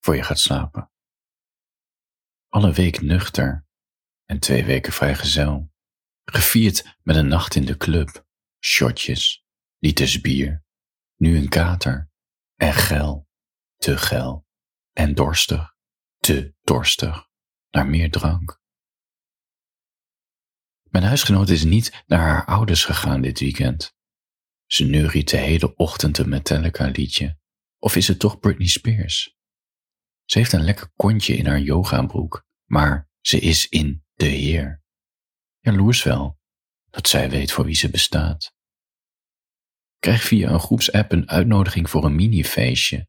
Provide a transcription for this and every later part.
voor je gaat slapen. Alle week nuchter en twee weken vrijgezel. Gevierd met een nacht in de club, shotjes, liters bier, nu een kater en geil, te geil en dorstig, te dorstig, naar meer drank. Mijn huisgenoot is niet naar haar ouders gegaan dit weekend. Ze neuriet de hele ochtend een Metallica liedje. Of is het toch Britney Spears? Ze heeft een lekker kontje in haar yogabroek, maar ze is in de Heer. Jaloers wel, dat zij weet voor wie ze bestaat. Krijg via een groepsapp een uitnodiging voor een minifeestje.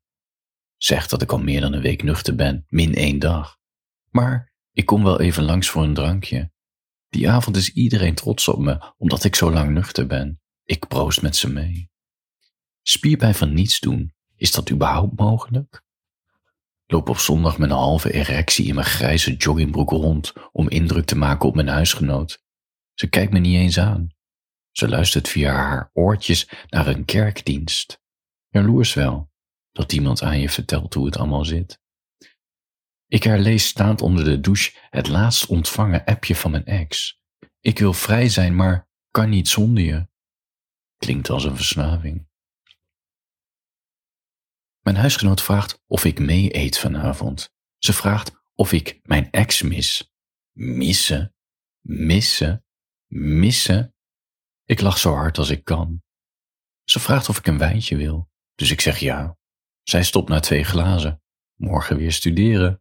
Zeg dat ik al meer dan een week nuchter ben, min één dag. Maar ik kom wel even langs voor een drankje. Die avond is iedereen trots op me, omdat ik zo lang nuchter ben. Ik proost met ze mee. Spierpijn van niets doen, is dat überhaupt mogelijk? Loop op zondag met een halve erectie in mijn grijze joggingbroek rond om indruk te maken op mijn huisgenoot. Ze kijkt me niet eens aan. Ze luistert via haar oortjes naar een kerkdienst. Jaloers wel, dat iemand aan je vertelt hoe het allemaal zit. Ik herlees staand onder de douche het laatst ontvangen appje van mijn ex. Ik wil vrij zijn, maar kan niet zonder je. Klinkt als een verslaving. Mijn huisgenoot vraagt of ik mee eet vanavond. Ze vraagt of ik mijn ex mis. Missen? Missen? Missen? Ik lach zo hard als ik kan. Ze vraagt of ik een wijntje wil, dus ik zeg ja. Zij stopt na twee glazen. Morgen weer studeren.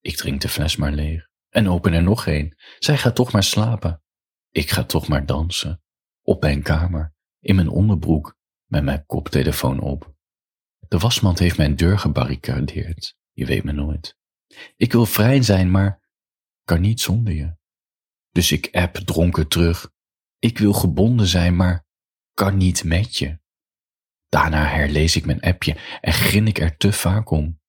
Ik drink de fles maar leeg en open er nog een. Zij gaat toch maar slapen. Ik ga toch maar dansen. Op mijn kamer, in mijn onderbroek, met mijn koptelefoon op. De wasmand heeft mijn deur gebarricadeerd. Je weet me nooit. Ik wil vrij zijn, maar kan niet zonder je. Dus ik app dronken terug. Ik wil gebonden zijn, maar kan niet met je. Daarna herlees ik mijn appje en grin ik er te vaak om.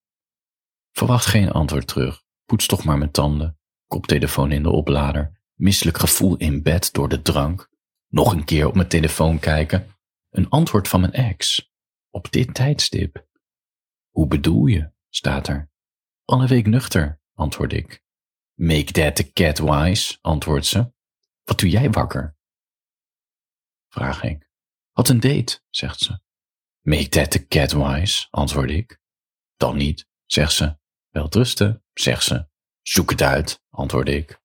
Verwacht geen antwoord terug. Poets toch maar mijn tanden. Koptelefoon in de oplader. Misselijk gevoel in bed door de drank. Nog een keer op mijn telefoon kijken. Een antwoord van mijn ex. Op dit tijdstip. Hoe bedoel je? staat er. Alle week nuchter, antwoord ik. Make that the cat wise, antwoordt ze. Wat doe jij wakker? Vraag ik. Wat een date, zegt ze. Make that the cat wise, antwoord ik. Dan niet, zegt ze. Wel rusten, zegt ze. Zoek het uit, antwoord ik.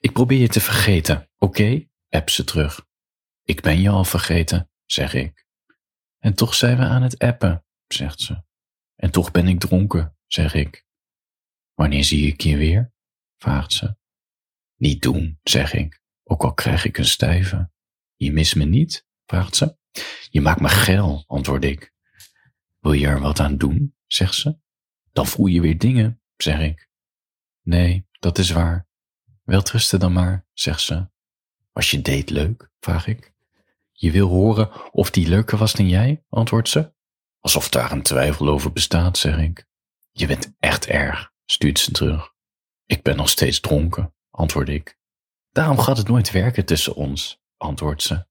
Ik probeer je te vergeten, oké? Okay? App ze terug. Ik ben je al vergeten, zeg ik. En toch zijn we aan het appen, zegt ze. En toch ben ik dronken, zeg ik. Wanneer zie ik je weer? vraagt ze. Niet doen, zeg ik, ook al krijg ik een stijve. Je mist me niet? vraagt ze. Je maakt me geil, antwoord ik. Wil je er wat aan doen? zegt ze. Dan voel je weer dingen, zeg ik. Nee, dat is waar. Wel trusten dan maar, zegt ze. Was je date leuk? vraag ik. Je wil horen of die leuker was dan jij? antwoordt ze. Alsof daar een twijfel over bestaat, zeg ik. Je bent echt erg, stuurt ze terug. Ik ben nog steeds dronken, antwoord ik. Daarom gaat het nooit werken tussen ons, antwoordt ze.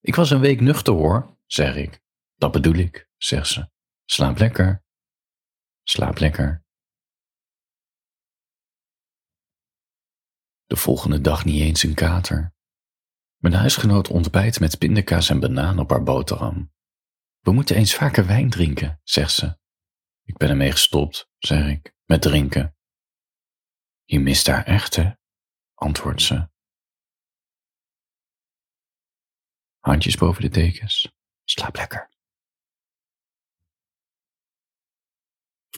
Ik was een week nuchter hoor, zeg ik. Dat bedoel ik, zegt ze. Slaap lekker. Slaap lekker. De volgende dag niet eens een kater. Mijn huisgenoot ontbijt met pindakaas en banaan op haar boterham. We moeten eens vaker wijn drinken, zegt ze. Ik ben ermee gestopt, zeg ik, met drinken. Je mist haar echt, hè? antwoordt ze. Handjes boven de dekens. Slaap lekker.